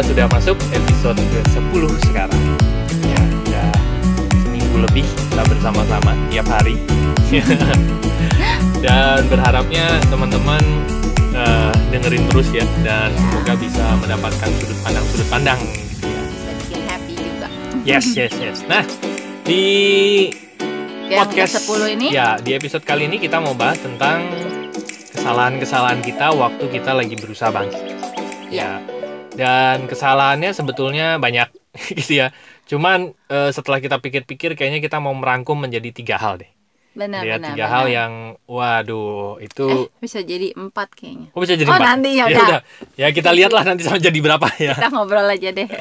kita sudah masuk episode ke-10 sekarang. Ya, udah seminggu lebih kita bersama-sama tiap hari. dan berharapnya teman-teman uh, dengerin terus ya dan semoga bisa mendapatkan sudut pandang sudut pandang gitu ya. Bisa bikin happy juga. Yes, yes, yes. Nah, di Yang podcast ke-10 ini Ya, di episode kali ini kita mau bahas tentang kesalahan-kesalahan kita waktu kita lagi berusaha bangkit. Ya. Dan kesalahannya sebetulnya banyak gitu ya. Cuman eh, setelah kita pikir-pikir kayaknya kita mau merangkum menjadi tiga hal deh. benar ya, benar. tiga benar. hal yang waduh, eh, itu bisa jadi empat kayaknya. Oh bisa jadi Oh, empat? nanti ya ya udah. Ya kita lihatlah nanti sama jadi berapa ya. Kita ngobrol aja deh.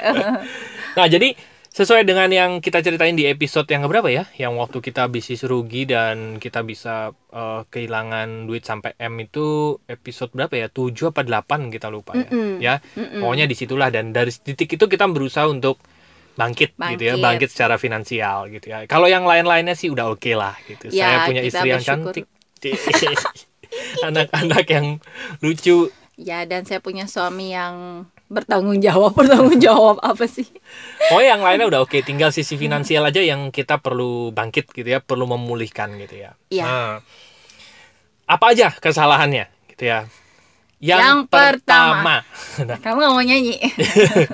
Nah, jadi sesuai dengan yang kita ceritain di episode yang berapa ya? Yang waktu kita bisnis rugi dan kita bisa eh, kehilangan duit sampai M itu episode berapa ya? 7 apa 8 kita lupa ya. Mm-mm. Ya, Mm-mm. pokoknya di situlah dan dari titik itu kita berusaha untuk bangkit, gitu ya, Bangkit. bangkit secara finansial gitu ya. Kalau yang lain-lainnya sih udah oke lah gitu. Ya, Saya punya istri yang bersyukur. cantik. Anak-anak yang lucu. ya dan saya punya suami yang bertanggung jawab. Bertanggung jawab apa sih? Oh yang lainnya udah oke, tinggal sisi finansial aja yang kita perlu bangkit gitu ya, perlu memulihkan gitu ya. Iya. Nah, apa aja kesalahannya gitu ya? Yang pertama. Nah, Kamu nggak mau nyanyi?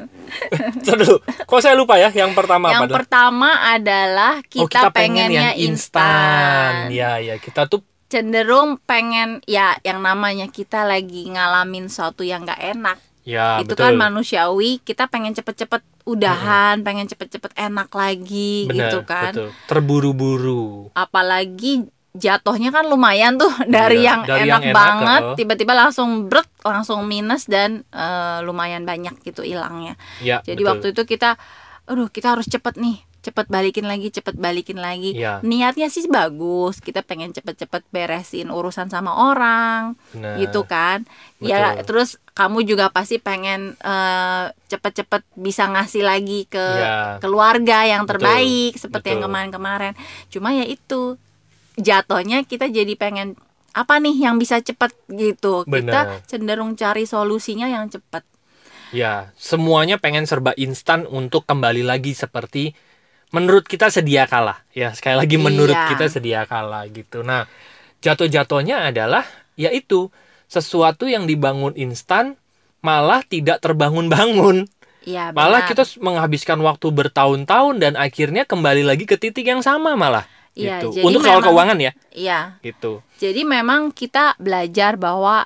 dulu. Kok saya lupa ya? Yang pertama yang apa? pertama adalah Oh, kita, pengennya instan. Ya, ya, kita tuh Cenderung pengen ya yang namanya kita lagi ngalamin sesuatu yang nggak enak. Ya itu betul. kan manusiawi kita pengen cepet-cepet udahan pengen cepet-cepet enak lagi Benar, gitu kan betul. Terburu-buru. apalagi jatuhnya kan lumayan tuh dari Iya, yang dari enak yang enak, banget tiba-tiba langsung brek langsung minus dan eh, lumayan banyak gitu hilangnya Ya, jadi betul. waktu itu kita aduh kita harus cepet nih cepet balikin lagi cepet balikin lagi Iya. niatnya sih bagus kita pengen cepet-cepet beresin urusan sama orang Benar. gitu kan ya Betul. terus kamu juga pasti pengen eh, cepet-cepet bisa ngasih lagi ke Ya. keluarga yang Betul. terbaik seperti yang Betul. kemarin-kemarin cuma ya itu jatuhnya kita jadi pengen apa nih yang bisa cepet gitu Benar. kita cenderung cari solusinya yang cepet Ya, semuanya pengen serba instan untuk kembali lagi seperti menurut kita sedia kala. Ya, sekali lagi menurut Iya. kita sedia kala gitu. Nah, jatuh-jatuhnya adalah yaitu sesuatu yang dibangun instan malah tidak terbangun-bangun. Iya Malah kita menghabiskan waktu bertahun-tahun dan akhirnya kembali lagi ke titik yang sama malah. Iya, gitu. jadi Untuk soal memang- keuangan ya, Iya, gitu. jadi memang kita belajar bahwa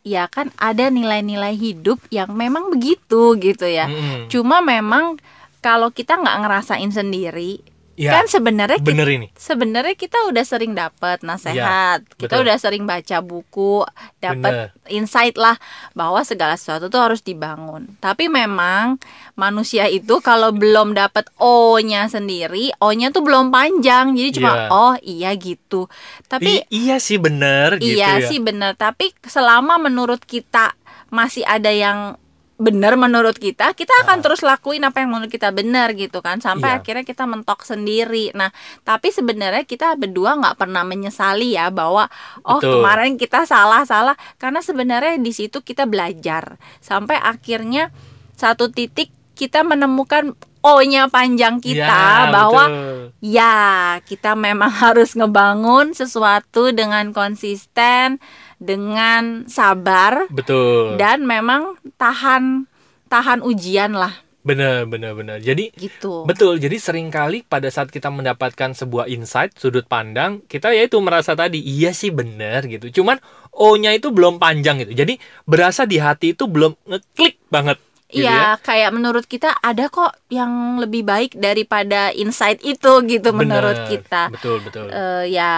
ya kan ada nilai-nilai hidup yang memang begitu gitu ya. Mm-mm. Cuma memang kalau kita nggak ngerasain sendiri, Ya, kan sebenarnya kita, bener ini. sebenarnya kita udah sering dapat nasihat, kita betul. udah sering baca buku, dapat insight lah bahwa segala sesuatu tuh harus dibangun. Tapi memang manusia itu kalau belum dapat O-nya sendiri, O-nya tuh belum panjang, jadi cuma Iya. oh iya gitu. Tapi I- iya sih bener gitu iya ya. sih benar, tapi selama menurut kita masih ada yang benar menurut kita, kita akan terus lakuin apa yang menurut kita benar gitu kan, sampai. Iya. akhirnya kita mentok sendiri. Nah, tapi sebenarnya kita berdua nggak pernah menyesali ya bahwa oh Betul. kemarin kita salah salah, karena sebenarnya di situ kita belajar sampai akhirnya satu titik kita menemukan O-nya panjang kita Ya, bahwa betul. Ya, kita memang harus ngebangun sesuatu dengan konsisten, dengan sabar betul. dan memang tahan tahan ujian lah Bener, bener, bener. Jadi gitu. betul. Jadi sering kali pada saat kita mendapatkan sebuah insight, sudut pandang, kita yaitu merasa tadi iya sih bener gitu. Cuman O-nya itu belum panjang gitu. Jadi berasa di hati itu belum ngeklik banget. Gitu ya. Iya, kayak menurut kita ada kok yang lebih baik daripada insight itu gitu menurut Bener. kita. Betul, betul. Eh, ya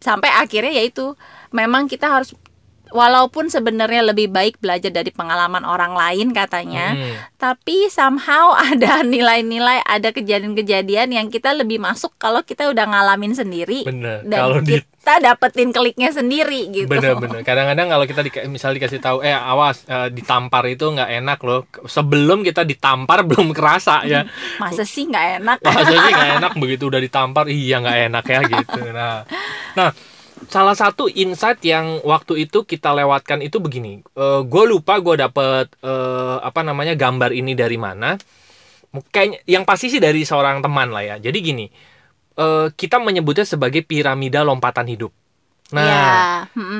sampai akhirnya yaitu memang kita harus walaupun sebenarnya lebih baik belajar dari pengalaman orang lain katanya. Hmm, tapi somehow ada nilai-nilai ada kejadian-kejadian yang kita lebih masuk kalau kita udah ngalamin sendiri bener. dan Kalau di kita dapetin kliknya sendiri gitu Bener-bener. Kadang-kadang kalau kita di, misal dikasih tahu, eh awas eh, ditampar itu nggak enak loh. Sebelum kita ditampar belum kerasa ya. masa sih nggak enak Masa sih nggak enak begitu udah ditampar, iya nggak enak ya gitu. Nah, nah salah satu insight yang waktu itu kita lewatkan itu begini. Uh, gue lupa gue dapet uh, apa namanya gambar ini dari mana. Kayaknya yang pasti sih dari seorang teman lah ya. Jadi gini, uh, kita menyebutnya sebagai piramida lompatan hidup. Nah, Ya,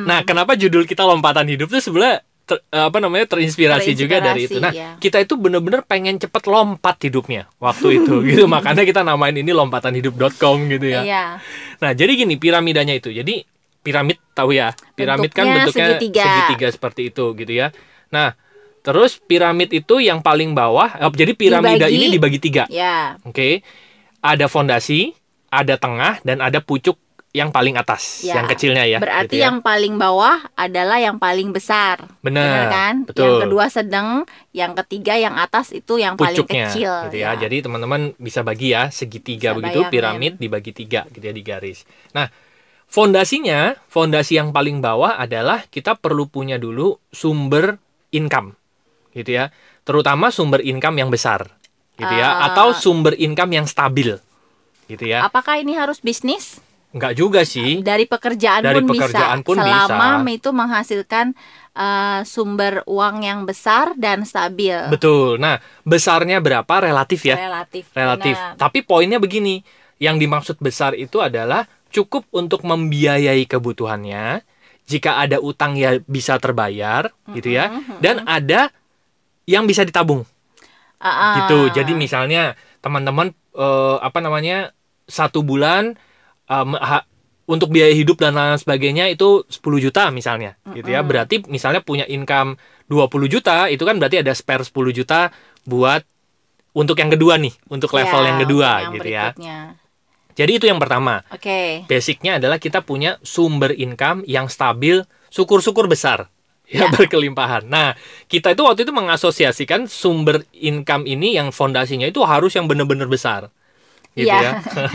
nah kenapa judul kita lompatan hidup itu sebenarnya ter- apa namanya terinspirasi, juga dari itu. Nah, Terinspirasi, ya. kita itu bener-bener pengen cepet lompat hidupnya waktu itu gitu. Makanya kita namain ini lompatanhidup.com gitu ya. Iya. Nah, jadi gini piramidanya itu. Jadi piramid tahu ya. Piramid kan Bentuknya bentuknya segitiga. seperti itu gitu ya. Nah, terus piramid itu yang paling bawah. eh, jadi piramida Dibagi. ini dibagi tiga. Ya. Oke. Ada fondasi, ada tengah dan ada pucuk yang paling atas, Ya. yang kecilnya ya. Berarti gitu ya. yang paling bawah adalah yang paling besar. Benar, kan? betul. Yang kedua sedang, yang ketiga yang atas itu yang paling pucuknya kecil. gitu ya. Jadi teman-teman bisa bagi ya segitiga Bisa begitu bayangin. piramid dibagi tiga gitu ya di garis. Nah, fondasinya, fondasi yang paling bawah adalah kita perlu punya dulu sumber income. Gitu ya. Terutama sumber income yang besar. Gitu ya, Ah. atau sumber income yang stabil. Gitu ya. Apakah ini harus bisnis? Enggak juga sih. Dari pekerjaan Dari pun pekerjaan bisa. pun Selama bisa. itu menghasilkan uh, sumber uang yang besar dan stabil. Betul. Nah, besarnya berapa relatif ya? Relatif. relatif. Tapi poinnya begini, yang dimaksud besar itu adalah cukup untuk membiayai kebutuhannya. Jika ada utang ya bisa terbayar, gitu ya. Dan ada yang bisa ditabung, Ah, ah. gitu. Jadi misalnya teman-teman eh, apa namanya satu bulan em, ha- untuk biaya hidup dan lain sebagainya itu 10 juta misalnya, gitu ya. Berarti misalnya punya income 20 juta, itu kan berarti ada spare 10 juta buat untuk yang kedua nih, untuk level Ya, yang kedua yang gitu ya. berikutnya. Jadi itu yang pertama. Oke. Basicnya adalah kita punya sumber income yang stabil, syukur-syukur besar. Ya, Ya. berkelimpahan. Nah, kita itu waktu itu mengasosiasikan sumber income ini yang fondasinya itu harus yang benar-benar besar. Gitu Iya. ya.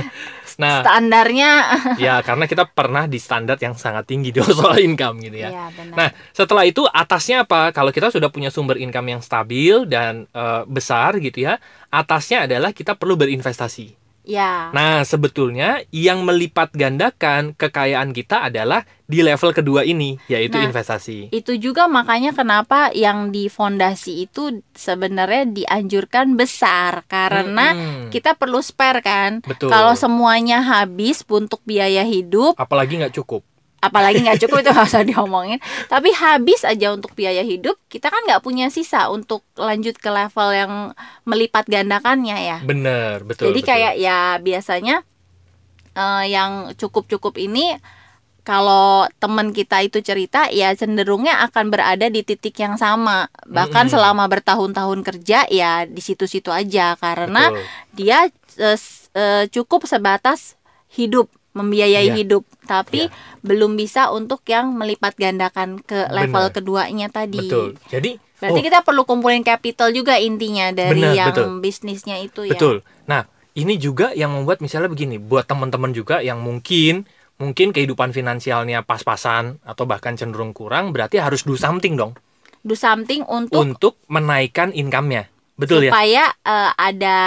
nah, Standarnya ya karena kita pernah di standar yang sangat tinggi di soal income gitu ya. Iya, benar. Nah, setelah itu atasnya apa? Kalau kita sudah punya sumber income yang stabil dan eh, besar gitu ya, atasnya adalah kita perlu berinvestasi. Ya. Nah, sebetulnya yang melipat gandakan kekayaan kita adalah di level kedua ini, yaitu Nah, investasi. Itu juga makanya kenapa yang di fondasi itu sebenarnya dianjurkan besar karena Mm-mm. kita perlu spare kan. Betul. Kalau semuanya habis untuk biaya hidup, apalagi nggak cukup. Apalagi nggak cukup itu nggak usah diomongin. Tapi habis aja untuk biaya hidup, kita kan nggak punya sisa untuk lanjut ke level yang melipat gandakannya ya. Bener, betul. Jadi betul. kayak ya biasanya eh, yang cukup-cukup ini kalau teman kita itu cerita ya cenderungnya akan berada di titik yang sama. Bahkan Mm-mm. selama bertahun-tahun kerja ya di situ-situ aja karena Betul. dia s- eh, cukup sebatas hidup membiayai Iya. hidup tapi Iya. belum bisa untuk yang melipat gandakan ke level Benar. keduanya tadi. betul. Jadi Berarti oh, kita perlu kumpulin capital juga intinya dari Benar, yang betul. bisnisnya itu ya. betul. Nah, ini juga yang membuat misalnya begini, buat teman-teman juga yang mungkin mungkin kehidupan finansialnya pas-pasan atau bahkan cenderung kurang, berarti harus do something dong Do something untuk untuk menaikkan income-nya. Betul ya? supaya eh, ada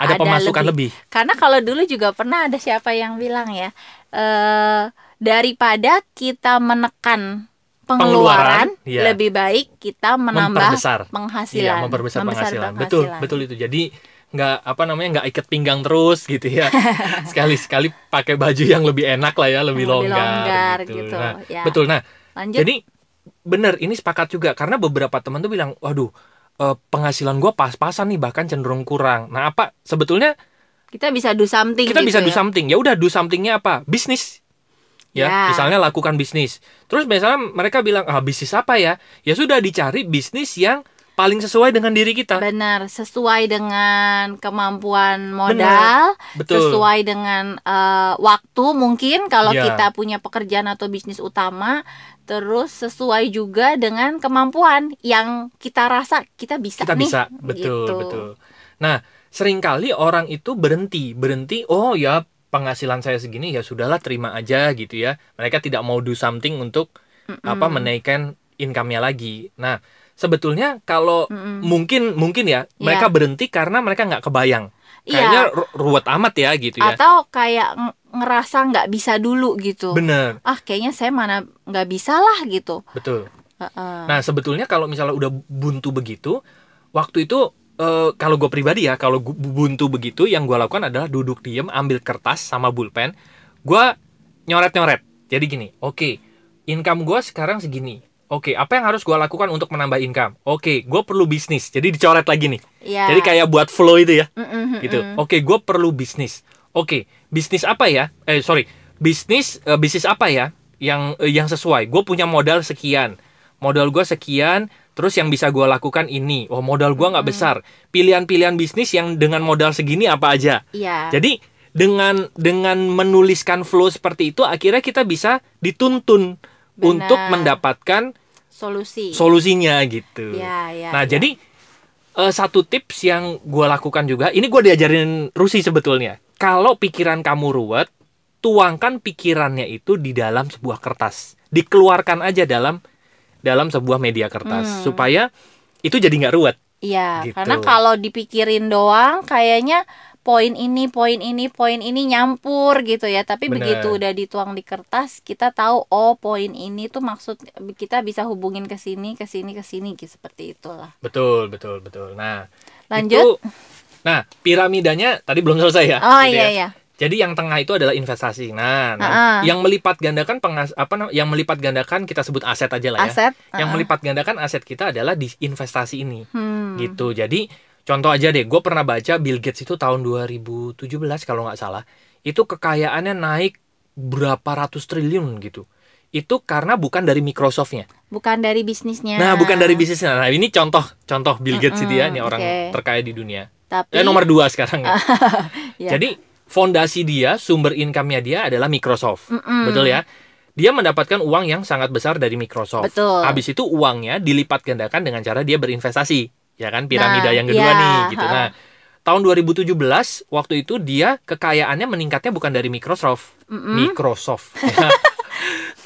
Ada pemasukan lebih. Karena kalau dulu juga pernah ada siapa yang bilang ya, eh daripada kita menekan pengeluaran, Pengeluaran, iya. lebih baik kita menambah memperbesar penghasilan, Iya, memperbesar membesar penghasilan. Betul, betul itu. Jadi nggak apa namanya nggak ikat pinggang terus gitu ya. Sekali-sekali pakai baju yang lebih enak lah ya, lebih, Lebih longgar, longgar gitu. gitu, Nah, ya. Betul. Nah, Lanjut. jadi bener ini sepakat juga karena beberapa teman tuh bilang, waduh eh, penghasilan gua pas-pasan nih bahkan cenderung kurang. Nah apa? Sebetulnya kita bisa do something kita gitu bisa do ya. something. Ya udah do somethingnya apa? Bisnis. Ya Ya. misalnya lakukan bisnis. Terus misalnya mereka bilang ah bisnis apa ya? Ya sudah dicari bisnis yang paling sesuai dengan diri kita. Benar, sesuai dengan kemampuan modal, betul. sesuai dengan eh, waktu mungkin. Kalau Ya. kita punya pekerjaan atau bisnis utama, terus sesuai juga dengan kemampuan yang kita rasa kita bisa kita nih. bisa betul gitu. betul nah sering kali orang itu berhenti berhenti oh ya penghasilan saya segini ya sudahlah terima aja gitu ya mereka tidak mau do something untuk apa menaikkan income-nya lagi nah sebetulnya kalau Mm-mm. mungkin mungkin ya mereka berhenti karena mereka nggak kebayang Iya. kayaknya ru- ruwet amat ya gitu ya Atau kayak ngerasa nggak bisa dulu gitu. Bener, Ah kayaknya saya mana nggak bisa lah gitu. betul. Heeh. Nah, sebetulnya kalau misalnya udah buntu begitu, waktu itu eh, kalau gue pribadi ya, kalau buntu begitu, yang gue lakukan adalah duduk diem, ambil kertas sama pulpen, gue nyoret-nyoret. Jadi gini, oke, income gue sekarang segini. Oke, apa yang harus gue lakukan untuk menambah income? Oke, gue perlu bisnis. Jadi dicoret lagi nih. Iya. Jadi kayak buat flow itu ya. Mm-mm, gitu. mm-mm. Oke, gue perlu bisnis. Oke, bisnis apa ya? Eh, sorry, bisnis eh, bisnis apa ya yang eh, yang sesuai? Gue punya modal sekian, modal gue sekian. Terus yang bisa gue lakukan ini. Oh, modal gue nggak besar. Pilihan-pilihan bisnis yang dengan modal segini apa aja? Iya. Jadi dengan dengan menuliskan flow seperti itu, akhirnya kita bisa dituntun Benar. untuk mendapatkan Solusi. solusinya gitu. Iya, iya, nah iya. jadi eh, satu tips yang gue lakukan juga, ini gue diajarin Rusi sebetulnya. Kalau pikiran kamu ruwet, tuangkan pikirannya itu di dalam sebuah kertas, dikeluarkan aja dalam dalam sebuah media kertas Hmm. supaya itu jadi nggak ruwet. Iya, Gitu. karena kalau dipikirin doang kayaknya poin ini, poin ini, poin ini nyampur gitu ya. Tapi Bener. begitu udah dituang di kertas, kita tahu oh poin ini tuh maksud kita bisa hubungin ke sini, ke sini, ke sini gitu seperti itulah. Betul, betul, betul. Nah, Lanjut. itu- nah, piramidanya tadi belum selesai ya. Oh gitu iya ya. iya. Jadi yang tengah itu adalah investasi. Nah, nah, Ah-ah. yang melipat gandakan pengas apa nam- yang melipat gandakan kita sebut aset aja lah ya. Aset. Yang uh-uh. melipat gandakan aset kita adalah di investasi ini. Hmm. Gitu. Jadi contoh aja deh, gue pernah baca Bill Gates itu tahun 2017 kalau nggak salah, itu kekayaannya naik berapa ratus triliun gitu. Itu karena bukan dari Microsoftnya. Bukan dari bisnisnya. Nah, bukan dari bisnisnya. Nah, ini contoh contoh Bill Gates itu ya, ini Mm-mm, orang oke. terkaya di dunia. Tapi Eh nomor dua sekarang. ya. ya. Jadi fondasi dia, sumber income-nya dia adalah Microsoft. Mm-mm. Betul ya? Dia mendapatkan uang yang sangat besar dari Microsoft. Betul. Habis itu uangnya dilipat gandakan dengan cara dia berinvestasi. Ya kan? Piramida Nah, yang kedua iya, nih gitu. ha. Nah, tahun 2017 waktu itu dia kekayaannya meningkatnya bukan dari Microsoft. Mm-mm. Microsoft. ya.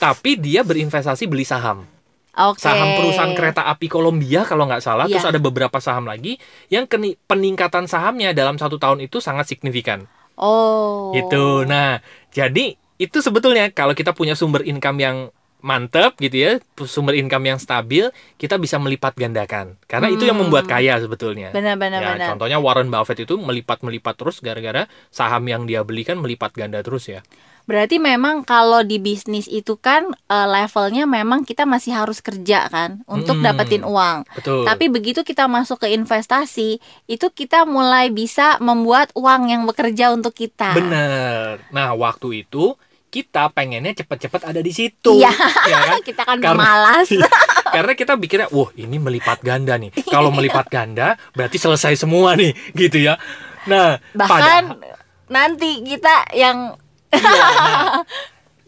Tapi dia berinvestasi beli saham. Oke. Saham perusahaan kereta api Kolombia kalau nggak salah. Iya. Terus ada beberapa saham lagi yang peningkatan sahamnya dalam satu tahun itu sangat signifikan. Oh. Gitu. Nah, jadi itu sebetulnya kalau kita punya sumber income yang mantep gitu ya, sumber income yang stabil, kita bisa melipat gandakan. Karena itu yang Hmm. membuat kaya sebetulnya. Benar benar ya, benar. contohnya Warren Buffett itu melipat-melipat terus gara-gara saham yang dia beli kan melipat ganda terus ya. Berarti memang kalau di bisnis itu kan eh, levelnya memang kita masih harus kerja kan untuk Mm-mm. dapetin uang. Betul. Tapi begitu kita masuk ke investasi, itu kita mulai bisa membuat uang yang bekerja untuk kita. Bener. Nah, waktu itu kita pengennya cepet-cepet ada di situ. Iya. ya kan? kita kan Karena- malas. Karena kita pikirnya, wah ini melipat ganda nih. Kalau melipat ganda, berarti selesai semua nih, gitu ya. Nah, Bahkan padahal- nanti kita yang Iya, nah,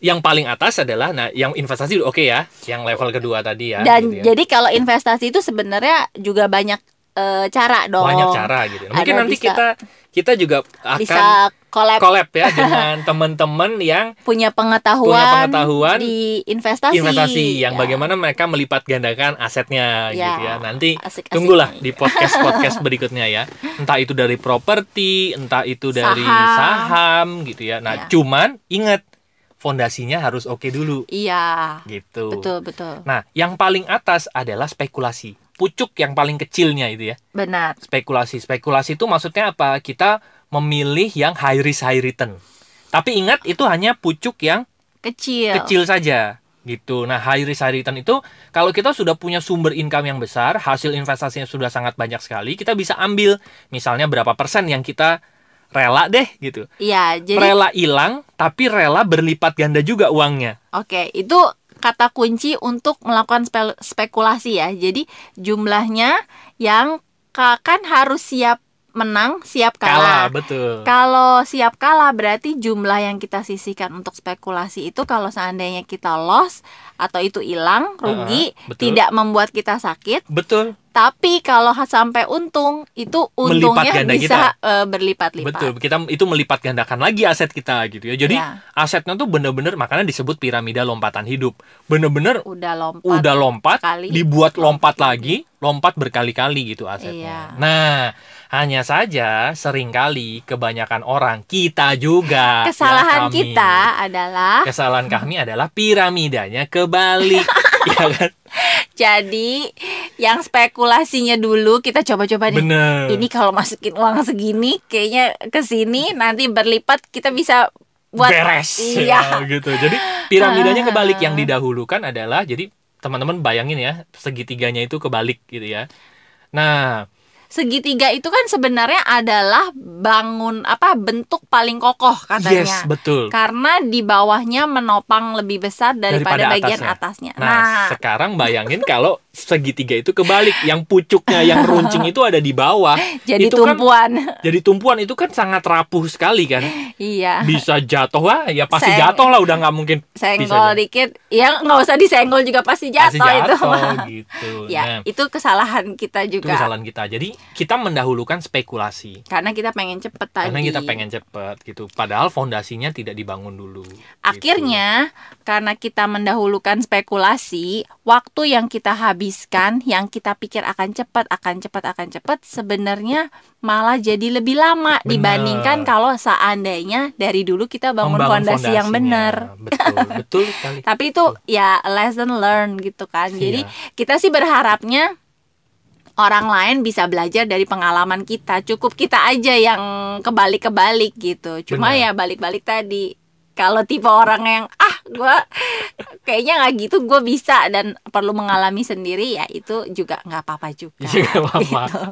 yang paling atas adalah, nah, yang investasi oke ya, yang level kedua tadi ya. dan gitu ya. jadi kalau investasi itu sebenarnya juga banyak eh, cara dong. banyak cara gitu. Mungkin Ada nanti bisa- kita kita juga akan Bisa collab collab ya dengan teman-teman yang punya pengetahuan, Punya pengetahuan di investasi. investasi yang Ya. bagaimana mereka melipat gandakan asetnya Ya, gitu ya. Nanti asik-asik tunggulah nih. di podcast podcast berikutnya ya. Entah itu dari properti, entah itu dari Saham. saham gitu ya. Nah, Ya. cuman ingat fondasinya harus oke dulu Iya. gitu. Betul, betul. Nah, yang paling atas adalah spekulasi. Pucuk yang paling kecilnya itu ya. Benar. Spekulasi. Spekulasi itu maksudnya apa? Kita memilih yang high risk high return. Tapi ingat itu hanya pucuk yang Kecil. kecil saja gitu. Nah, high risk high return itu kalau kita sudah punya sumber income yang besar, hasil investasinya sudah sangat banyak sekali, kita bisa ambil misalnya berapa persen yang kita rela deh gitu. Iya, jadi rela hilang tapi rela berlipat ganda juga uangnya. Oke, itu kata kunci untuk melakukan spe- spekulasi ya. Jadi jumlahnya yang ka- kan harus siap menang, siap Kalah, kalah. betul. Kalau siap kalah berarti jumlah yang kita sisihkan untuk spekulasi itu kalau seandainya kita loss atau itu hilang, rugi, betul. tidak membuat kita sakit, Betul. Tapi kalau sampai untung itu Melipat untungnya ganda bisa eh, berlipat-lipat. Betul, kita itu melipat gandakan lagi aset kita gitu ya. Jadi Ya. asetnya tuh bener-bener makanya disebut piramida lompatan hidup. Bener-bener Udah lompat. udah lompat, sekali, dibuat lompat, lompat lagi, lompat berkali-kali gitu asetnya. Iya. Nah, hanya saja sering kali kebanyakan orang kita juga ya Kesalahan kami. kita adalah kesalahan kami adalah piramidanya kebalik, ya kan? jadi yang spekulasinya dulu kita coba-coba deh. Bener. Ini kalau masukin uang segini kayaknya ke sini nanti berlipat kita bisa buat beres Iya. ya, gitu. Jadi piramidanya kebalik yang didahulukan adalah jadi teman-teman bayangin ya segitiganya itu kebalik gitu ya. Nah, segitiga itu kan sebenarnya adalah bangun apa bentuk paling kokoh katanya. yes betul. Karena di bawahnya menopang lebih besar daripada, Daripada bagian atasnya. atasnya. Nah, Nah, sekarang bayangin kalau segitiga itu kebalik, yang pucuknya yang runcing itu ada di bawah. jadi itu kan tumpuan. jadi tumpuan itu kan sangat rapuh sekali kan. iya. Bisa jatuh wah, ya pasti Seng- jatuh lah udah nggak mungkin Senggol bisa dikit, ya nggak usah disenggol juga pasti Pasti jatuh, itu. jatuh gitu. ya, Nah, itu kesalahan kita itu juga. kesalahan kita. Jadi kita mendahulukan spekulasi. Karena kita pengen cepet tadi. Karena kita pengen cepet gitu. Padahal fondasinya tidak dibangun dulu. gitu. Akhirnya, karena kita mendahulukan spekulasi, waktu yang kita habiskan, yang kita pikir akan cepat, akan cepat, akan cepat, sebenarnya malah jadi lebih lama Bener. dibandingkan kalau seandainya dari dulu kita bangun fondasi yang benar. Betul, betul. Tapi itu ya lesson learn gitu kan. Jadi Iya. kita sih berharapnya orang lain bisa belajar dari pengalaman kita. Cukup kita aja yang kebalik-kebalik gitu. Cuma Benar. ya balik-balik tadi. Kalau tipe orang yang ah gue kayaknya nggak gitu gue bisa dan perlu mengalami sendiri ya itu juga nggak apa-apa juga. Iya, nggak apa-apa. Gitu.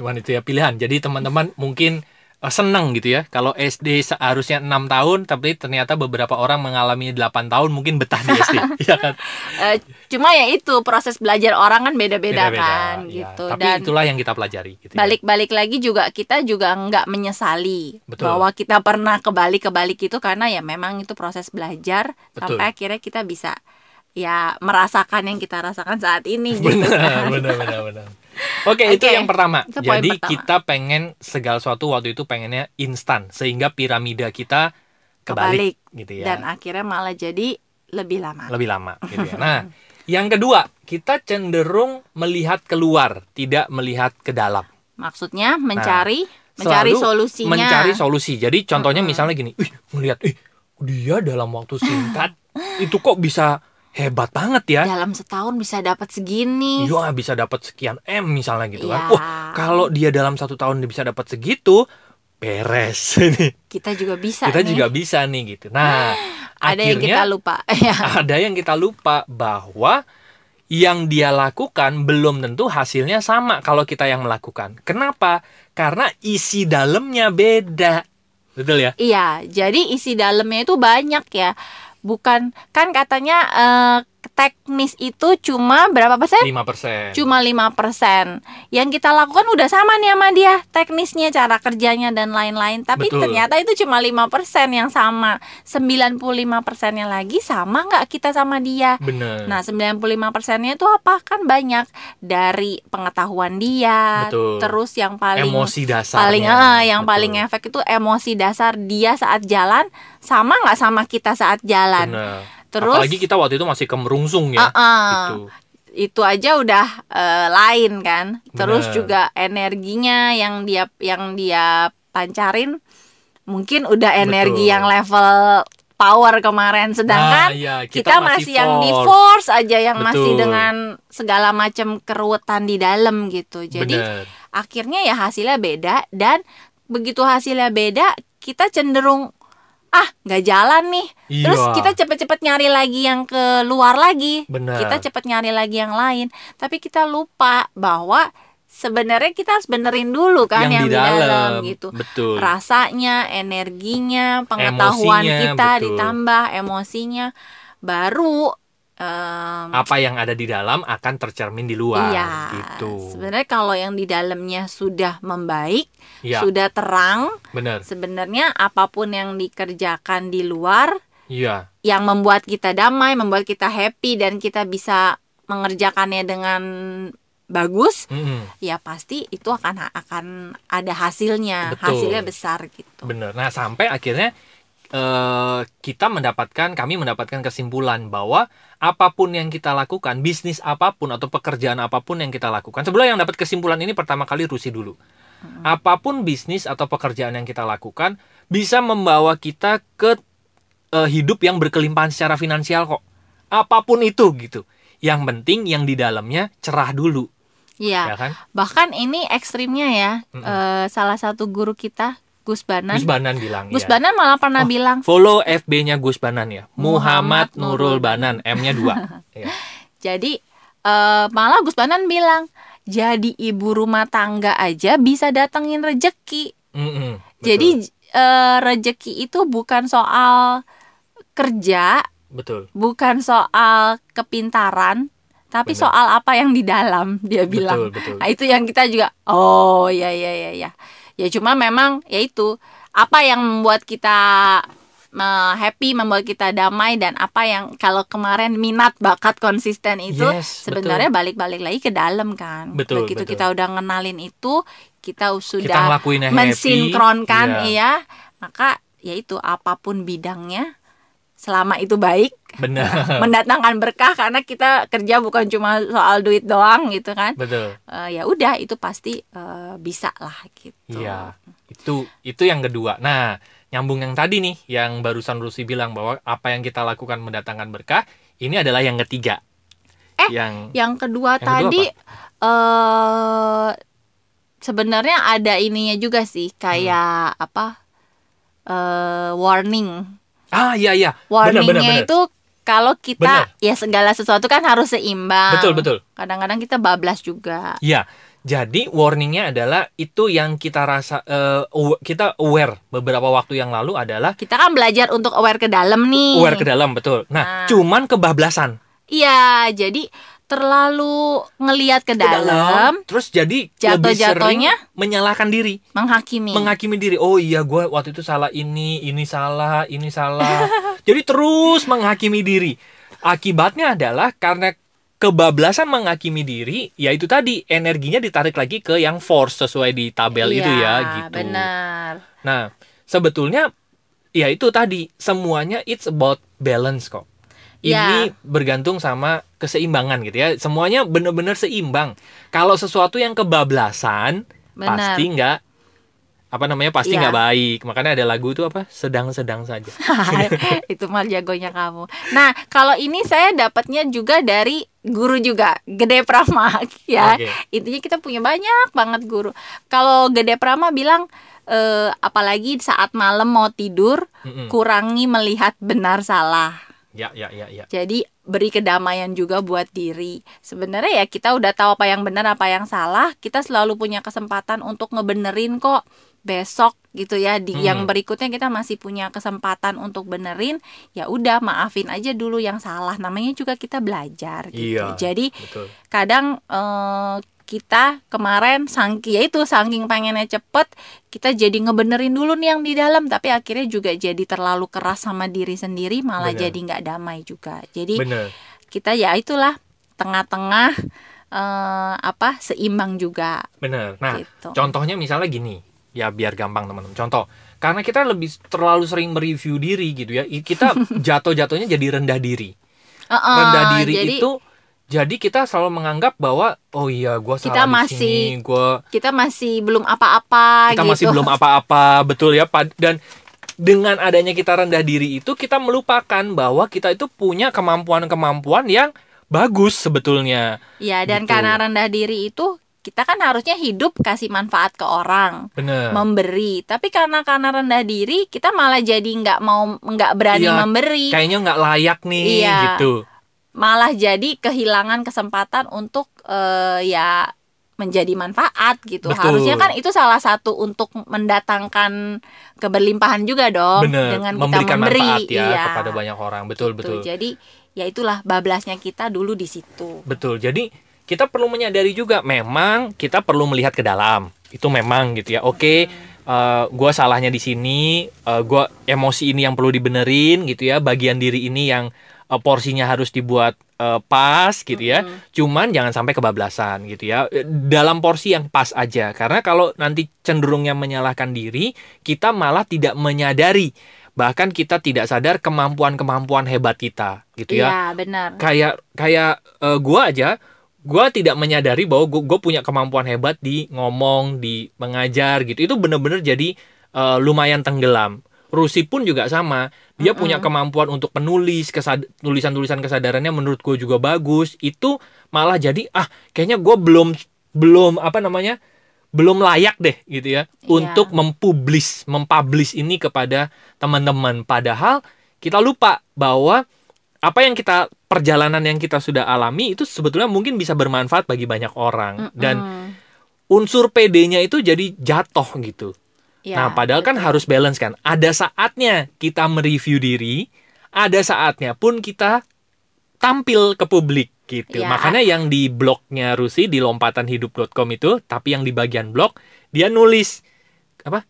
Cuman itu ya pilihan. Jadi teman-teman mungkin eh, senang gitu ya kalau SD seharusnya enam tahun tapi ternyata beberapa orang mengalami 8 tahun mungkin betah di SD ya kan Eh, cuma ya itu proses belajar orang kan beda-beda kan ya. gitu tapi dan itulah yang kita pelajari gitu ya. balik-balik lagi juga kita juga nggak menyesali Betul. bahwa kita pernah kebalik-kebalik itu karena ya memang itu proses belajar Betul. sampai akhirnya kita bisa ya merasakan yang kita rasakan saat ini gitu benar kan. benar benar benar Oke, itu Oke, yang pertama. itu Jadi pertama. kita pengen segala sesuatu waktu itu pengennya instan sehingga piramida kita kebalik, gitu ya. dan akhirnya malah jadi lebih lama. lebih lama gitu ya. Nah, yang kedua, kita cenderung melihat keluar, tidak melihat ke dalam. Maksudnya mencari mencari Nah, Selalu solusinya. Mencari solusi. Jadi contohnya misalnya gini, "Ih, ngelihat ih dia dalam waktu singkat itu kok bisa hebat banget ya." Dalam setahun bisa dapat segini. Iya bisa dapat sekian M misalnya gitu kan. Ya. Wah kalau dia dalam satu tahun dia bisa dapat segitu beres ini. Kita juga bisa Kita nih. juga bisa nih gitu. Nah Ada yang kita akhirnya lupa. Ya. ada yang kita lupa bahwa yang dia lakukan belum tentu hasilnya sama kalau kita yang melakukan. Kenapa? Karena isi dalamnya beda. Betul ya? Iya, jadi isi dalamnya itu banyak ya. Bukan kan katanya eh, teknis itu cuma berapa persen? 5%. Cuma 5% Yang kita lakukan udah sama nih sama dia Teknisnya, cara kerjanya dan lain-lain Tapi Betul. ternyata itu cuma 5% yang sama 95% nya lagi sama nggak kita sama dia Bener. Nah 95% nya itu apa? Kan banyak Dari pengetahuan dia Betul. Terus yang paling Emosi dasarnya. paling eh, yang Betul. paling efek itu emosi dasar dia saat jalan sama nggak sama kita saat jalan Bener. Terus Apalagi kita waktu itu masih kemerungsung ya. Uh-uh. Gitu. itu aja udah eh, lain kan terus Bener. juga energinya yang dia yang dia pancarin mungkin udah energi Betul. yang level power kemarin sedangkan Nah, iya, kita, masih yang di force aja yang masih Betul. dengan segala macam keruwetan di dalam gitu jadi Bener. akhirnya ya hasilnya beda dan begitu hasilnya beda kita cenderung ah nggak jalan nih terus Iya. kita cepet-cepet nyari lagi yang ke luar lagi Benar. kita cepet nyari lagi yang lain tapi kita lupa bahwa sebenarnya kita harus benerin dulu kan yang, di dalam, gitu Betul. rasanya energinya pengetahuan Emosinya, kita betul. ditambah emosinya baru em, Apa yang ada di dalam akan tercermin di luar Iya, gitu. sebenarnya kalau yang di dalamnya sudah membaik, Iya, sudah terang, benar. sebenarnya apa pun yang dikerjakan di luar Iya, yang membuat kita damai, membuat kita happy dan kita bisa mengerjakannya dengan bagus Mm-mm. ya pasti itu akan akan ada hasilnya Betul. hasilnya besar gitu Bener. Nah, sampai akhirnya eh, kita mendapatkan, kami mendapatkan kesimpulan bahwa apa pun yang kita lakukan, bisnis apa pun atau pekerjaan apa pun yang kita lakukan, sebenarnya yang dapat kesimpulan ini pertama kali Rusi dulu. Apa pun bisnis atau pekerjaan yang kita lakukan bisa membawa kita ke eh, hidup yang berkelimpahan secara finansial kok. Apa pun itu gitu. Yang penting yang di dalamnya cerah dulu, ya ya kan? bahkan ini ekstrimnya ya Mm-mm. eh, salah satu guru kita Gus Banan Gus Banan bilang Gus ya. Banan malah pernah Oh. bilang Follow FB-nya Gus Banan ya. Muhammad Muhammad Nurul Banan, M-nya 2. ya. Jadi eh, malah Gus Banan bilang jadi ibu rumah tangga aja bisa datengin rejeki. Mm-mm, betul. Jadi eh, rejeki itu bukan soal kerja, betul. bukan soal kepintaran, tapi Benar. soal apa yang di dalam dia bilang. Betul, betul. Nah, itu yang kita juga oh ya ya ya ya. Ya cuma memang ya itu apa yang membuat kita happy, membuat kita damai dan apa yang kalau kemarin minat bakat konsisten itu Yes, sebenarnya balik-balik lagi ke dalam kan. Betul, Begitu betul. kita udah ngenalin itu, kita Kita sudah happy. mensinkronkan Iya, iya, maka ya itu apa pun bidangnya selama itu baik Benar. mendatangkan berkah karena kita kerja bukan cuma soal duit doang gitu kan betul. Eh, ya udah itu pasti eh, bisa lah gitu Iya. Itu itu yang kedua. Nah, nyambung yang tadi nih yang barusan Rusi bilang bahwa apa yang kita lakukan mendatangkan berkah, ini adalah yang ketiga. Eh, yang yang kedua Yang tadi eh sebenarnya ada ininya juga sih kayak Hmm. apa eh warning Ah, iya iya. Warningnya itu kalau kita Benar. ya segala sesuatu kan harus seimbang Betul betul. kadang-kadang kita bablas juga Iya. Jadi warningnya adalah itu yang kita rasa aw- kita aware beberapa waktu yang lalu adalah kita kan belajar untuk aware ke dalam nih aware ke dalam betul. Nah, Nah. cuman kebablasan iya jadi terlalu ngelihat ke dalam terus jadi Jatuh-jatuhnya? menyalahkan diri. menghakimi. Menghakimi diri. Oh iya gue waktu itu salah ini ini salah ini salah. Jadi terus menghakimi diri. Akibatnya adalah karena kebablasan menghakimi diri ya itu tadi energinya ditarik lagi ke yang force sesuai di tabel itu ya Iya, gitu. benar. Nah sebetulnya ya itu tadi semuanya it's about balance kok ini Ya. bergantung sama keseimbangan gitu ya semuanya benar-benar seimbang kalau sesuatu yang kebablasan Benar. pasti nggak apa namanya pasti Iya. nggak baik makanya ada lagu itu apa sedang-sedang saja itu mal jagonya kamu. Nah, kalau ini saya dapatnya juga dari guru juga, Gede Prama ya. Oke. Intinya kita punya banyak banget guru. Kalau Gede Prama bilang eh, apalagi saat malam mau tidur, Mm-mm. kurangi melihat benar salah. Ya ya ya ya Jadi beri kedamaian juga buat diri. Sebenarnya ya kita udah tahu apa yang benar apa yang salah. Kita selalu punya kesempatan untuk ngebenerin kok besok gitu ya. Di Hmm. yang berikutnya kita masih punya kesempatan untuk benerin. Ya udah maafin aja dulu yang salah. Namanya juga kita belajar gitu. Iya. Jadi betul kadang eh, kita kemarin sangki ya itu saking pengennya cepet kita jadi ngebenerin dulu nih yang di dalam. Tapi akhirnya juga jadi terlalu keras sama diri sendiri malah Bener. jadi nggak damai juga. Jadi bener. kita ya itulah tengah-tengah eh, apa seimbang juga. Bener. Nah gitu. contohnya misalnya gini. Ya biar gampang teman-teman. Contoh karena kita lebih terlalu sering mereview diri gitu ya kita jatuh-jatuhnya jadi rendah diri. Heeh, rendah diri jadi itu jadi kita selalu menganggap bahwa oh iya gue Kita salah di masih sini gua kita masih belum apa-apa kita gitu. masih belum apa-apa betul ya dan dengan adanya kita rendah diri itu kita melupakan bahwa kita itu punya kemampuan-kemampuan yang bagus sebetulnya. Ya dan Gitu. karena rendah diri itu kita kan harusnya hidup kasih manfaat ke orang bener. memberi. Tapi karena karena rendah diri kita malah jadi nggak mau nggak berani Iya, memberi. kayaknya nggak layak nih Iya. gitu malah jadi kehilangan kesempatan untuk eh, ya menjadi manfaat gitu Betul. harusnya kan itu salah satu untuk mendatangkan keberlimpahan juga dong bener dengan kita memberikan memberi manfaat ya iya. kepada banyak orang betul Gitu. betul jadi ya itulah bablasnya kita dulu di situ betul jadi kita perlu menyadari juga memang kita perlu melihat ke dalam itu memang gitu ya oke Hmm. gue salahnya di sini gue emosi ini yang perlu dibenerin gitu ya bagian diri ini yang uh, porsinya harus dibuat uh, pas gitu ya. Mm-mm. Cuman jangan sampai kebablasan gitu ya. Eh, Dalam porsi yang pas aja. Karena kalau nanti cenderungnya menyalahkan diri, kita malah tidak menyadari bahkan kita tidak sadar kemampuan-kemampuan hebat kita gitu ya. Iya, benar. Kayak kayak eh, gua aja gua tidak menyadari bahwa gua, gua punya kemampuan hebat di ngomong, di mengajar gitu. Itu bener-bener jadi eh, lumayan tenggelam. Rusi pun juga sama. Dia punya kemampuan untuk menulis, kesad- tulisan-tulisan kesadarannya menurut gue juga bagus. Itu malah jadi ah kayaknya gue belum belum apa namanya belum layak deh gitu ya Iya. untuk mempublish, mempublish ini kepada teman-teman. Padahal kita lupa bahwa apa yang kita perjalanan yang kita sudah alami itu sebetulnya mungkin bisa bermanfaat bagi banyak orang dan Mm-mm. unsur PD-nya itu jadi jatuh gitu. Iya, nah, padahal kan harus balance kan. Ada saatnya kita mereview diri, ada saatnya pun kita tampil ke publik gitu. Ya. Makanya yang di blognya Rusi di lompatanhidup.com itu, tapi yang di bagian blog dia nulis apa?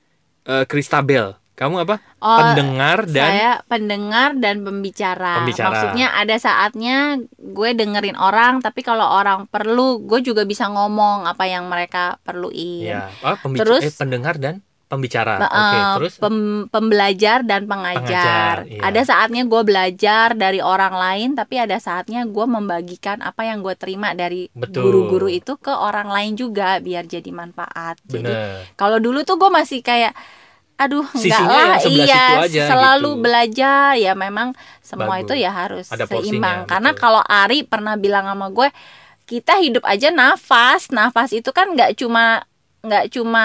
Eh, Kristabel. Kamu apa? Oh, Pendengar dan saya pendengar dan pembicara. Pembicara. Maksudnya ada saatnya gue dengerin orang, tapi kalau orang perlu, gue juga bisa ngomong apa yang mereka perluin. ya, pembic- Terus- eh, pendengar dan pembicara. Oke, eh, terus pem- pembelajar dan Pengajar, pengajar. iya. Ada saatnya gue belajar dari orang lain, tapi ada saatnya gue membagikan apa yang gue terima dari guru-guru itu ke orang lain juga biar jadi manfaat. Jadi bener. kalau dulu tuh gue masih kayak aduh enggak lah iya aja selalu gitu. belajar ya memang semua Bagus. itu ya harus Ada seimbang karena betul. kalau Ari pernah bilang sama gue kita hidup aja nafas nafas itu kan nggak cuma nggak cuma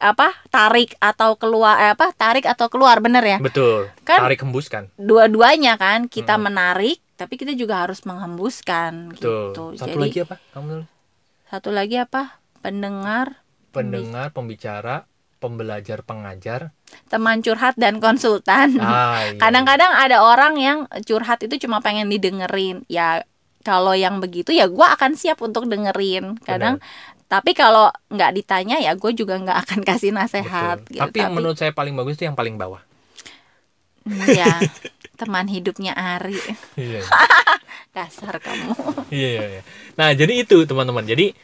apa tarik atau keluar eh, apa tarik atau keluar bener ya Betul. Kan- Tarik hembuskan. dua-duanya kan kita Hmm. menarik tapi kita juga harus menghembuskan Betul. gitu Satu jadi lagi apa? Kamu satu lagi apa pendengar pendengar, pembicara, pembelajar, pengajar. teman curhat dan konsultan Ah, iya. kadang-kadang ada orang yang curhat itu cuma pengen didengerin ya kalau yang begitu ya gue akan siap untuk dengerin kadang tapi kalau nggak ditanya ya gue juga nggak akan kasih Betul. nasehat gitu. Tapi yang menurut saya paling bagus itu yang paling bawah. Ya teman hidupnya Ari Iya. dasar kamu Iya, iya, iya. Nah, jadi itu teman-teman. Jadi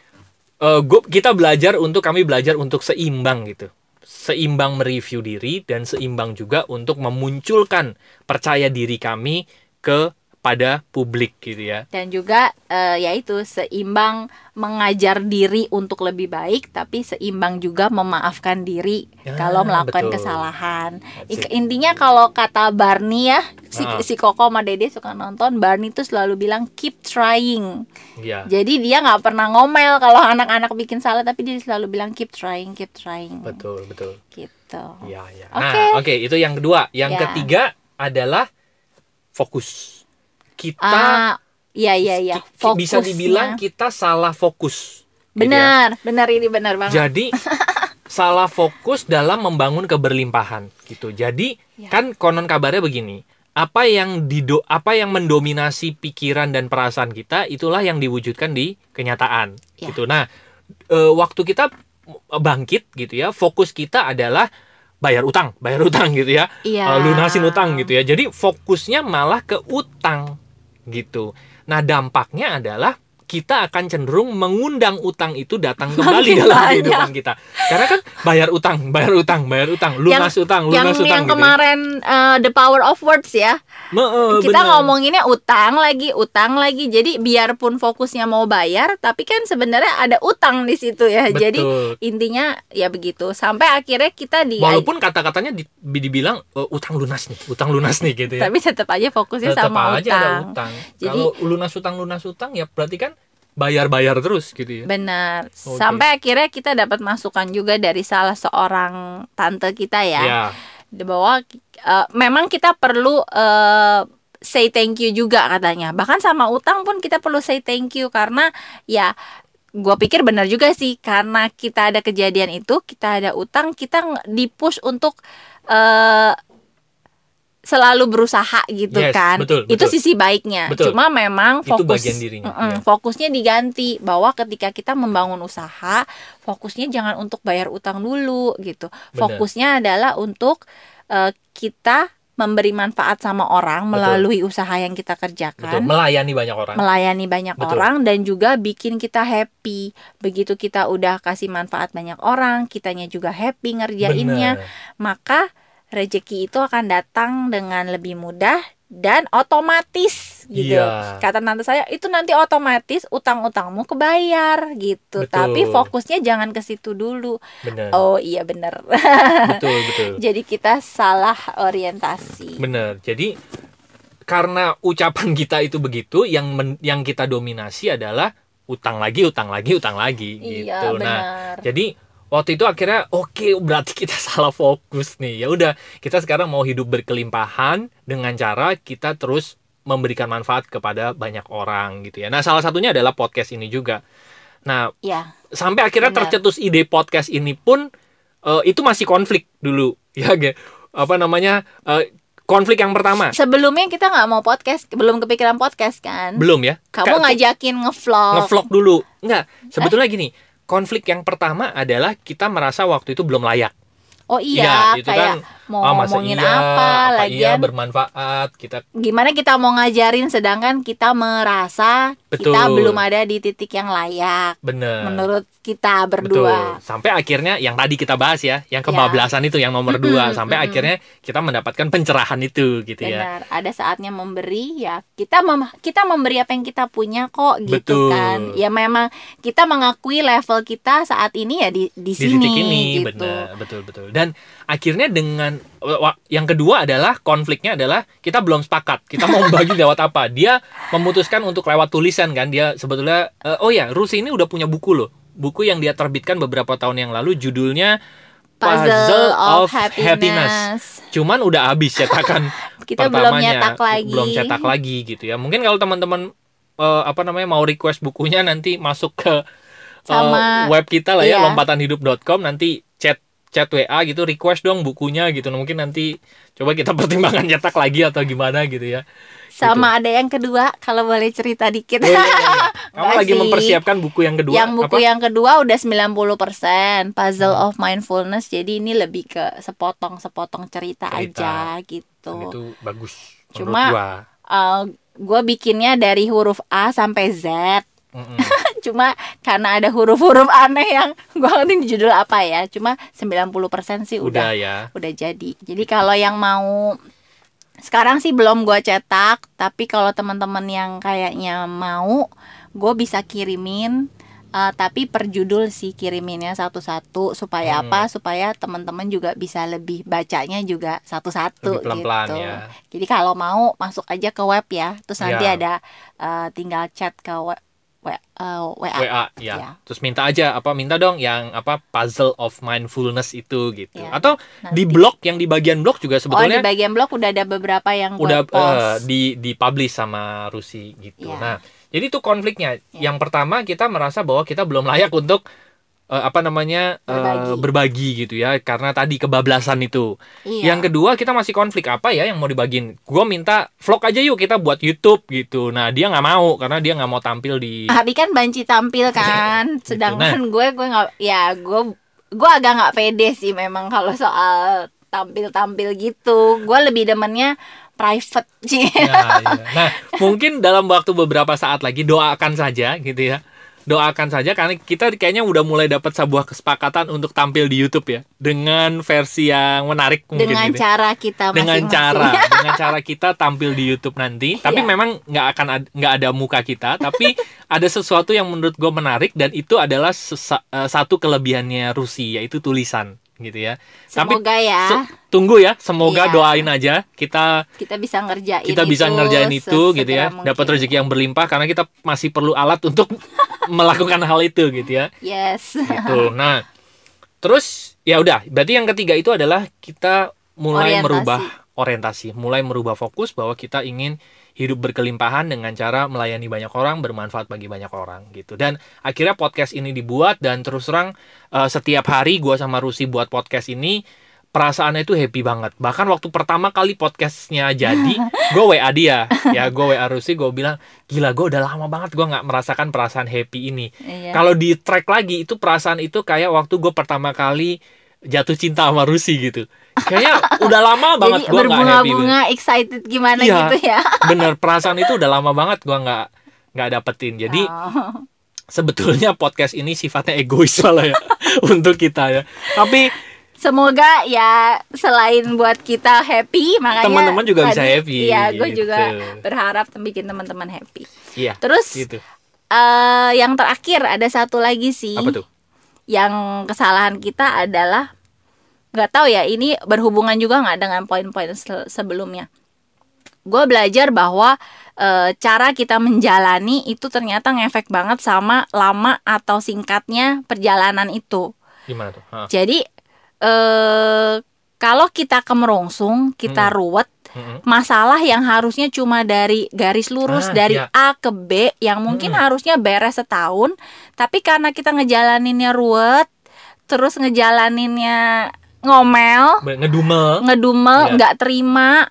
eh, gua- kita belajar untuk kami belajar untuk seimbang gitu. Seimbang mereview diri dan seimbang juga untuk memunculkan percaya diri kami ke pada publik gitu ya. dan juga eh, yaitu seimbang mengajar diri untuk lebih baik tapi seimbang juga memaafkan diri Ya, kalau melakukan betul. kesalahan intinya kalau kata Barney ya si, Ah. si Koko sama Dede suka nonton Barney tuh selalu bilang keep trying Iya. jadi dia nggak pernah ngomel kalau anak-anak bikin salah tapi dia selalu bilang keep trying keep trying Betul, betul. gitu iya. Oke. Nah, oke, itu yang kedua. Yang Ya. ketiga adalah fokus. Kita ah iya iya iya ki- bisa dibilang Fokusnya. kita salah fokus. gitu ya. benar benar ini benar banget Jadi salah fokus dalam membangun keberlimpahan gitu. Jadi Ya. kan konon kabarnya begini, apa yang dido apa yang mendominasi pikiran dan perasaan kita itulah yang diwujudkan di kenyataan Ya. gitu. Nah, e, waktu kita bangkit gitu ya, fokus kita adalah bayar utang, bayar utang gitu ya. Uh, lunasin utang gitu ya. Jadi fokusnya malah ke utang gitu. Nah, dampaknya adalah kita akan cenderung mengundang utang itu datang kembali Makin dalam banyak. kehidupan kita. Karena kan bayar utang, bayar utang, bayar utang, lunas utang, yang lunas utang yang gitu. ya. kemarin eh, the power of words ya Me- eh, kita bener. ngomonginnya utang lagi utang lagi jadi biarpun fokusnya mau bayar tapi kan sebenarnya ada utang di situ ya Betul. jadi intinya ya begitu sampai akhirnya kita di walaupun kata-katanya di- dibilang eh, utang lunas nih, utang lunas nih gitu ya. tapi tetap aja fokusnya Tetap sama aja ada utang utang. Jadi- Kalau lunas utang lunas utang ya berarti kan bayar-bayar terus gitu ya. benar Oke. sampai akhirnya kita dapat masukan juga dari salah seorang tante kita ya Ya. bahwa eh, memang kita perlu eh, say thank you juga katanya bahkan sama utang pun kita perlu say thank you karena ya gue pikir benar juga sih karena kita ada kejadian itu kita ada utang kita dipush untuk eh selalu berusaha gitu Yes, kan betul, itu betul. sisi baiknya Betul. cuma memang Itu fokus bagian dirinya, Mm-mm, ya. fokusnya diganti bahwa ketika kita membangun usaha fokusnya jangan untuk bayar utang dulu gitu Benar. fokusnya adalah untuk eh, kita memberi manfaat sama orang Betul. melalui usaha yang kita kerjakan betul melayani banyak orang melayani banyak Betul. orang dan juga bikin kita happy. Begitu kita udah kasih manfaat banyak orang, kitanya juga happy ngerjainnya, Bener. maka rezeki itu akan datang dengan lebih mudah dan otomatis gitu. Iya. Kata tante saya itu nanti otomatis utang-utangmu kebayar gitu. Betul. Tapi fokusnya jangan ke situ dulu. bener Oh iya bener. betul betul Jadi kita salah orientasi. bener jadi karena ucapan kita itu begitu yang men- yang kita dominasi adalah utang lagi utang lagi utang lagi Iya gitu nah benar. jadi waktu itu akhirnya oke berarti kita salah fokus nih ya udah kita sekarang mau hidup berkelimpahan dengan cara kita terus memberikan manfaat kepada banyak orang gitu ya nah salah satunya adalah podcast ini juga nah Ya. sampai akhirnya Benar. tercetus ide podcast ini pun eh, itu masih konflik dulu ya apa namanya eh, konflik yang pertama Sebelumnya kita nggak mau podcast, belum kepikiran podcast kan? belum ya Kamu Ka- ngajakin ngevlog. ngevlog dulu nggak sebetulnya gini konflik yang pertama adalah kita merasa waktu itu belum layak. Oh iya, itu kayak kan, mau masa ngomongin iya, apa, apa iya lagian. bermanfaat kita gimana kita mau ngajarin sedangkan kita merasa kita Betul. belum ada di titik yang layak. Bener menurut kita betul. Berdua. sampai akhirnya yang tadi kita bahas ya yang kebablasan itu yang nomor dua. Sampai akhirnya kita mendapatkan pencerahan itu gitu ya. Benar, ada saatnya memberi ya. Kita mem- kita memberi apa yang kita punya kok gitu Betul. kan. Ya memang kita mengakui level kita saat ini ya di di di sini titik ini gitu. benar. Betul betul. Dan akhirnya dengan yang kedua adalah konfliknya adalah kita belum sepakat. Kita mau bagi lewat apa. Dia memutuskan untuk lewat tulisan kan. Dia sebetulnya eh, oh ya Rusi ini udah punya buku loh buku yang dia terbitkan beberapa tahun yang lalu judulnya Puzzle, of, happiness. cuman udah habis cetakan Kita belum pertamanya. nyetak lagi. belum cetak lagi gitu ya mungkin kalau teman-teman eh, apa namanya mau request bukunya nanti masuk ke eh, Sama- web kita lah ya iya. lompatanhidup.com nanti chat chat WA gitu request dong bukunya gitu Nah, mungkin nanti coba kita pertimbangkan cetak lagi atau gimana gitu ya Sama ada yang kedua kalau boleh cerita dikit. Oh, iya, iya, iya. kamu lagi sih. mempersiapkan buku yang kedua yang buku apa? yang kedua udah 90% Puzzle Hmm. of Mindfulness. Jadi ini lebih ke sepotong-sepotong cerita, Cerita. aja gitu. Dan itu bagus Cuma- gua. gue bikinnya dari huruf A sampai Z. Cuma karena ada huruf-huruf aneh yang gue ngerti ini judul apa ya. Cuma 90% sih udah udah ya udah jadi. Jadi kalau yang mau sekarang sih belum gue cetak, tapi kalau teman-teman yang kayaknya mau, gue bisa kirimin. eh, tapi per judul sih kiriminnya satu-satu supaya Hmm. apa? Supaya teman-teman juga bisa lebih bacanya juga satu-satu pelan-pelan gitu. ya. Jadi kalau mau masuk aja ke web ya, terus nanti Ya. ada eh, tinggal chat ke web, we- eh, WA. WA ya. Ya. Terus minta aja apa minta dong yang apa puzzle of mindfulness itu gitu. Ya, Atau Nanti. di blog yang di bagian blog Oh juga di sebetulnya bagian blog udah ada beberapa yang udah eh, di di publish sama Rusi gitu. Ya. Nah, jadi itu konfliknya. Ya. Yang pertama kita merasa bahwa kita belum layak untuk eh, apa namanya Berbagi. berbagi gitu ya karena tadi kebablasan itu. Iya. Yang kedua kita masih konflik apa ya yang mau dibagiin? Gua minta vlog aja yuk kita buat YouTube gitu. Nah dia nggak mau karena dia nggak mau tampil di Hari kan banci tampil kan, Gitu. sedangkan gue gue nggak ya gue gue agak nggak pede sih memang kalau soal tampil-tampil gitu. Gue lebih demennya private sih. Ya, iya. Nah, mungkin dalam waktu beberapa saat lagi doakan saja gitu ya. Doakan saja karena kita kayaknya udah mulai dapat sebuah kesepakatan untuk tampil di YouTube ya dengan versi yang menarik mungkin dengan gitu. cara kita dengan masing-masing. cara dengan cara kita tampil di YouTube nanti tapi Iya. memang nggak akan ad- nggak ada muka kita tapi ada sesuatu yang menurut gue menarik dan itu adalah sesa- eh, satu kelebihannya Rusi yaitu tulisan gitu ya tapi Semoga ya se- tunggu ya semoga Iya. doain aja kita kita bisa ngerjain kita bisa itu ngerjain itu gitu ya sesegera dapat mungkin. rezeki yang berlimpah karena kita masih perlu alat untuk melakukan hal itu gitu ya Yes. gitu nah terus ya udah berarti yang ketiga itu adalah kita mulai Orientasi. merubah orientasi mulai merubah fokus bahwa kita ingin hidup berkelimpahan dengan cara melayani banyak orang bermanfaat bagi banyak orang gitu. Dan akhirnya podcast ini dibuat dan terus terang eh, setiap hari gua sama Rusi buat podcast ini perasaannya itu happy banget. Bahkan waktu pertama kali podcastnya jadi gue WA dia. Ya gue WA Rusi gue bilang gila gue udah lama banget gue nggak merasakan perasaan happy ini. Iya. kalau di track lagi itu perasaan itu kayak waktu gue pertama kali jatuh cinta sama Rusi gitu. kayaknya udah lama banget gua nggak happy berbunga-bunga excited gimana Iya. gitu ya. bener perasaan itu udah lama banget gua nggak nggak dapetin jadi Oh. sebetulnya podcast ini sifatnya egois malah ya untuk kita ya tapi Semoga ya selain buat kita happy makanya Teman-teman juga bisa happy, Iya, gue gitu. juga berharap bikin teman-teman happy. iya Terus gitu eh yang terakhir ada satu lagi sih. apa tuh Yang kesalahan kita adalah nggak tahu ya ini berhubungan juga nggak dengan poin-poin se- sebelumnya. Gue belajar bahwa eh, cara kita menjalani itu ternyata ngefek banget sama lama atau singkatnya perjalanan itu. gimana tuh. Jadi eh kalau kita kemerongsung, kita Hmm. ruwet, Masalah yang harusnya cuma dari garis lurus Ah, dari iya. A ke B yang mungkin Mm-mm. harusnya beres setahun, tapi karena kita ngejalaninnya ruwet, terus ngejalaninnya ngomel, ngedumel ngedumel, Iya. nggak terima,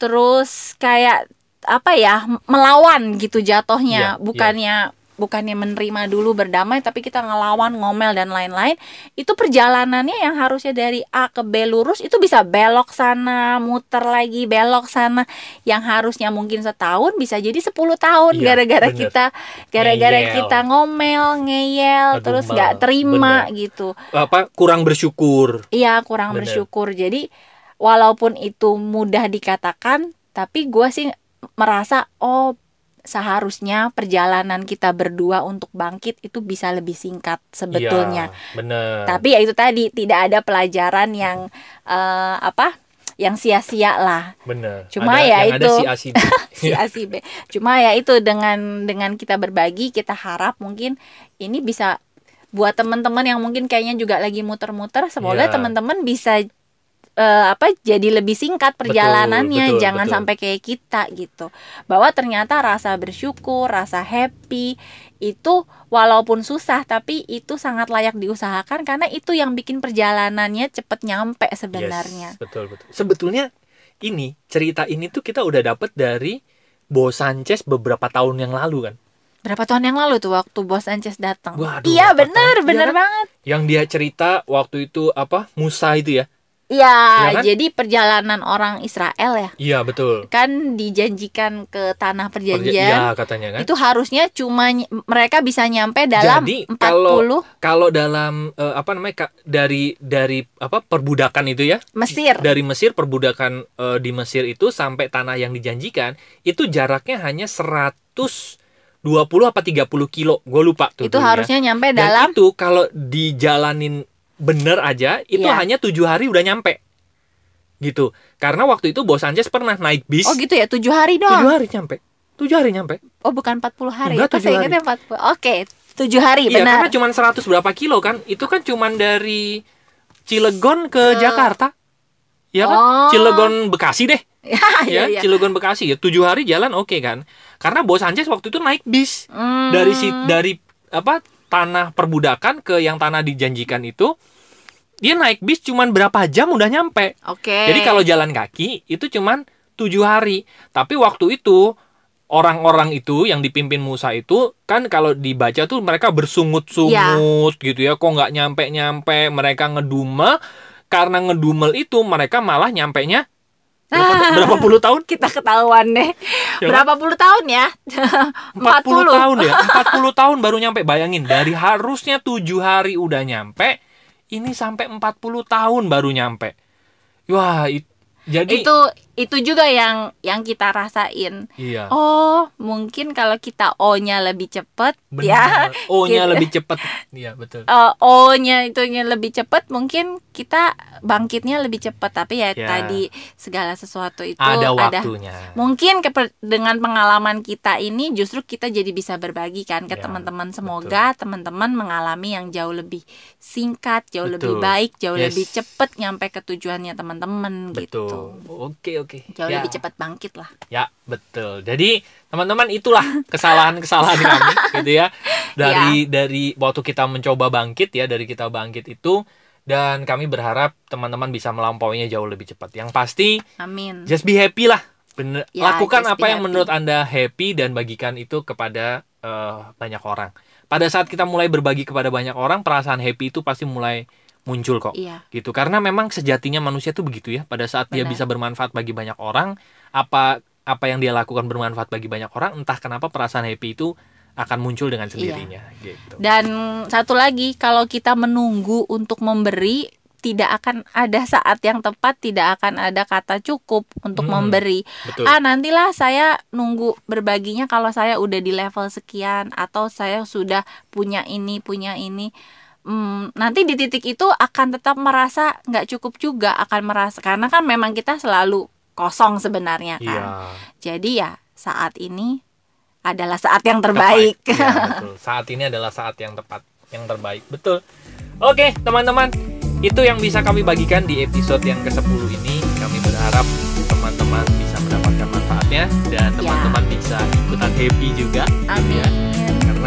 terus kayak apa ya melawan gitu jatuhnya, Iya, bukannya bukannya menerima dulu berdamai, tapi kita ngelawan, ngomel dan lain-lain. Itu perjalanannya yang harusnya dari A ke B lurus itu bisa belok sana, muter lagi, belok sana, yang harusnya mungkin setahun bisa jadi 10 tahun Iya, gara-gara bener. kita gara-gara kita ngomel, ngeyel, terus Ngedumel, nggak terima bener. gitu. apa kurang bersyukur Iya kurang Bener. bersyukur. Jadi walaupun itu mudah dikatakan, tapi gue sih merasa oh seharusnya perjalanan kita berdua untuk bangkit itu bisa lebih singkat sebetulnya. Iya, bener Tapi ya itu tadi tidak ada pelajaran yang eh, apa? yang sia-sia lah bener Cuma Ada- ya yang ada itu. si A si B. si A si B. Cuma ya itu dengan dengan kita berbagi kita harap mungkin ini bisa buat teman-teman yang mungkin kayaknya juga lagi muter-muter semoga Iya. teman-teman bisa eh, apa jadi lebih singkat perjalanannya betul, jangan betul. sampai kayak kita gitu bahwa ternyata rasa bersyukur rasa happy itu walaupun susah tapi itu sangat layak diusahakan karena itu yang bikin perjalanannya cepet nyampe sebenarnya Yes, betul betul. Sebetulnya ini cerita ini tuh kita udah dapet dari Bo Sanchez beberapa tahun yang lalu kan. berapa tahun yang lalu tuh waktu bos Sanchez datang iya berapa bener bener Iya kan? banget Yang dia cerita waktu itu apa Musa itu ya? Iya, Iya kan? jadi perjalanan orang Israel ya, Iya betul. kan dijanjikan ke tanah Perja- perjanjian. Iya katanya kan. Itu harusnya cuma mereka bisa nyampe dalam Jadi, 40 kalau- Kalau dalam eh, apa namanya dari dari apa perbudakan itu ya? Mesir. Dari Mesir perbudakan eh, di Mesir itu sampai tanah yang dijanjikan itu jaraknya hanya 120 apa 30 kilo. Gue lupa tuh. itu dulu ya. harusnya nyampe Dan dalam itu kalau dijalanin bener aja itu Iya. hanya tujuh hari udah nyampe gitu karena waktu itu Bos Sanchez pernah naik bis Oh gitu ya, tujuh hari tujuh doang. hari nyampe tujuh hari nyampe Oh bukan 40 hari. Enggak, Apa tujuh saya ingatnya 40. Oke, tujuh hari iya benar. karena cuma 100 berapa kilo kan itu kan cuma dari Cilegon ke Ke- Jakarta ya kan Oh. Cilegon Bekasi deh ya, ya iya. Cilegon Bekasi ya tujuh hari jalan oke kan karena Bos Sanchez waktu itu naik bis Hmm. dari si dari apa tanah perbudakan ke yang tanah dijanjikan itu dia naik bis cuman berapa jam udah nyampe. Oke. jadi kalau jalan kaki itu cuman tujuh hari. Tapi waktu itu orang-orang itu yang dipimpin Musa itu kan kalau dibaca tuh mereka bersungut-sungut gitu ya. Kok nggak nyampe-nyampe mereka ngedumel. Karena ngedumel itu mereka malah nyampe berapa, berapa puluh tahun kita ketahuan deh. Ya? Berapa puluh tahun ya? 40 tahun ya 40 tahun baru nyampe bayangin dari harusnya tujuh hari udah nyampe ini sampai 40 tahun baru nyampe wah it- jadi Itu itu juga yang yang kita rasain. iya Oh, mungkin kalau kita O-nya lebih cepet ya. O-nya Gitu. lebih cepet iya betul eh, O-nya itunya lebih cepat, mungkin kita bangkitnya lebih cepat. Tapi ya, Ya. tadi segala sesuatu itu ada waktunya Mungkin keper- dengan pengalaman kita ini justru kita jadi bisa berbagi kan ke Ya, teman-teman. Semoga teman-teman mengalami yang jauh lebih singkat, jauh lebih Betul. baik, jauh Yes. lebih cepat nyampe ke tujuannya teman-teman gitu. oke oke Jauh ya, lebih cepat bangkit lah. ya betul. Jadi teman-teman itulah kesalahan-kesalahan kami gitu ya. Dari dari waktu kita mencoba bangkit ya dari kita bangkit itu dan kami berharap teman-teman bisa melampauinya jauh lebih cepat. Yang pasti Amin. just be happy lah. Bener Ya, lakukan apa yang happy. menurut anda happy dan bagikan itu kepada eh, banyak orang. Pada saat kita mulai berbagi kepada banyak orang perasaan happy itu pasti mulai muncul kok. Iya. Gitu. Karena memang sejatinya manusia tuh begitu ya. Pada saat dia Benar. bisa bermanfaat bagi banyak orang, apa apa yang dia lakukan bermanfaat bagi banyak orang, entah kenapa perasaan happy itu akan muncul dengan sendirinya gitu. Dan satu lagi, kalau kita menunggu untuk memberi, tidak akan ada saat yang tepat, tidak akan ada kata cukup untuk Hmm, memberi. Betul. Ah, nantilah saya nunggu berbaginya kalau saya udah di level sekian atau saya sudah punya ini, punya ini. Hmm, nanti di titik itu akan tetap merasa nggak cukup juga, akan merasa karena kan memang kita selalu kosong sebenarnya kan. Iya. Jadi ya saat ini adalah saat yang terbaik. Iya, betul. Saat ini adalah saat yang tepat, yang terbaik. Betul. Oke, teman-teman, itu yang bisa kami bagikan di episode yang ke-10 ini. Kami berharap teman-teman bisa mendapatkan manfaatnya dan Ya. teman-teman bisa ikutan happy juga. Amin.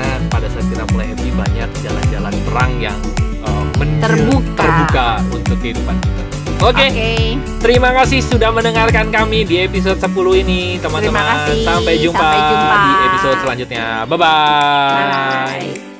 Karena pada saat kita mulai happy banyak jalan-jalan terang yang uh, Terbuka. terbuka untuk kehidupan kita. Oke, Oke. terima kasih sudah mendengarkan kami di episode 10 ini, teman-teman. Sampai jumpa, Sampai jumpa. di episode selanjutnya. Bye-bye. Bye.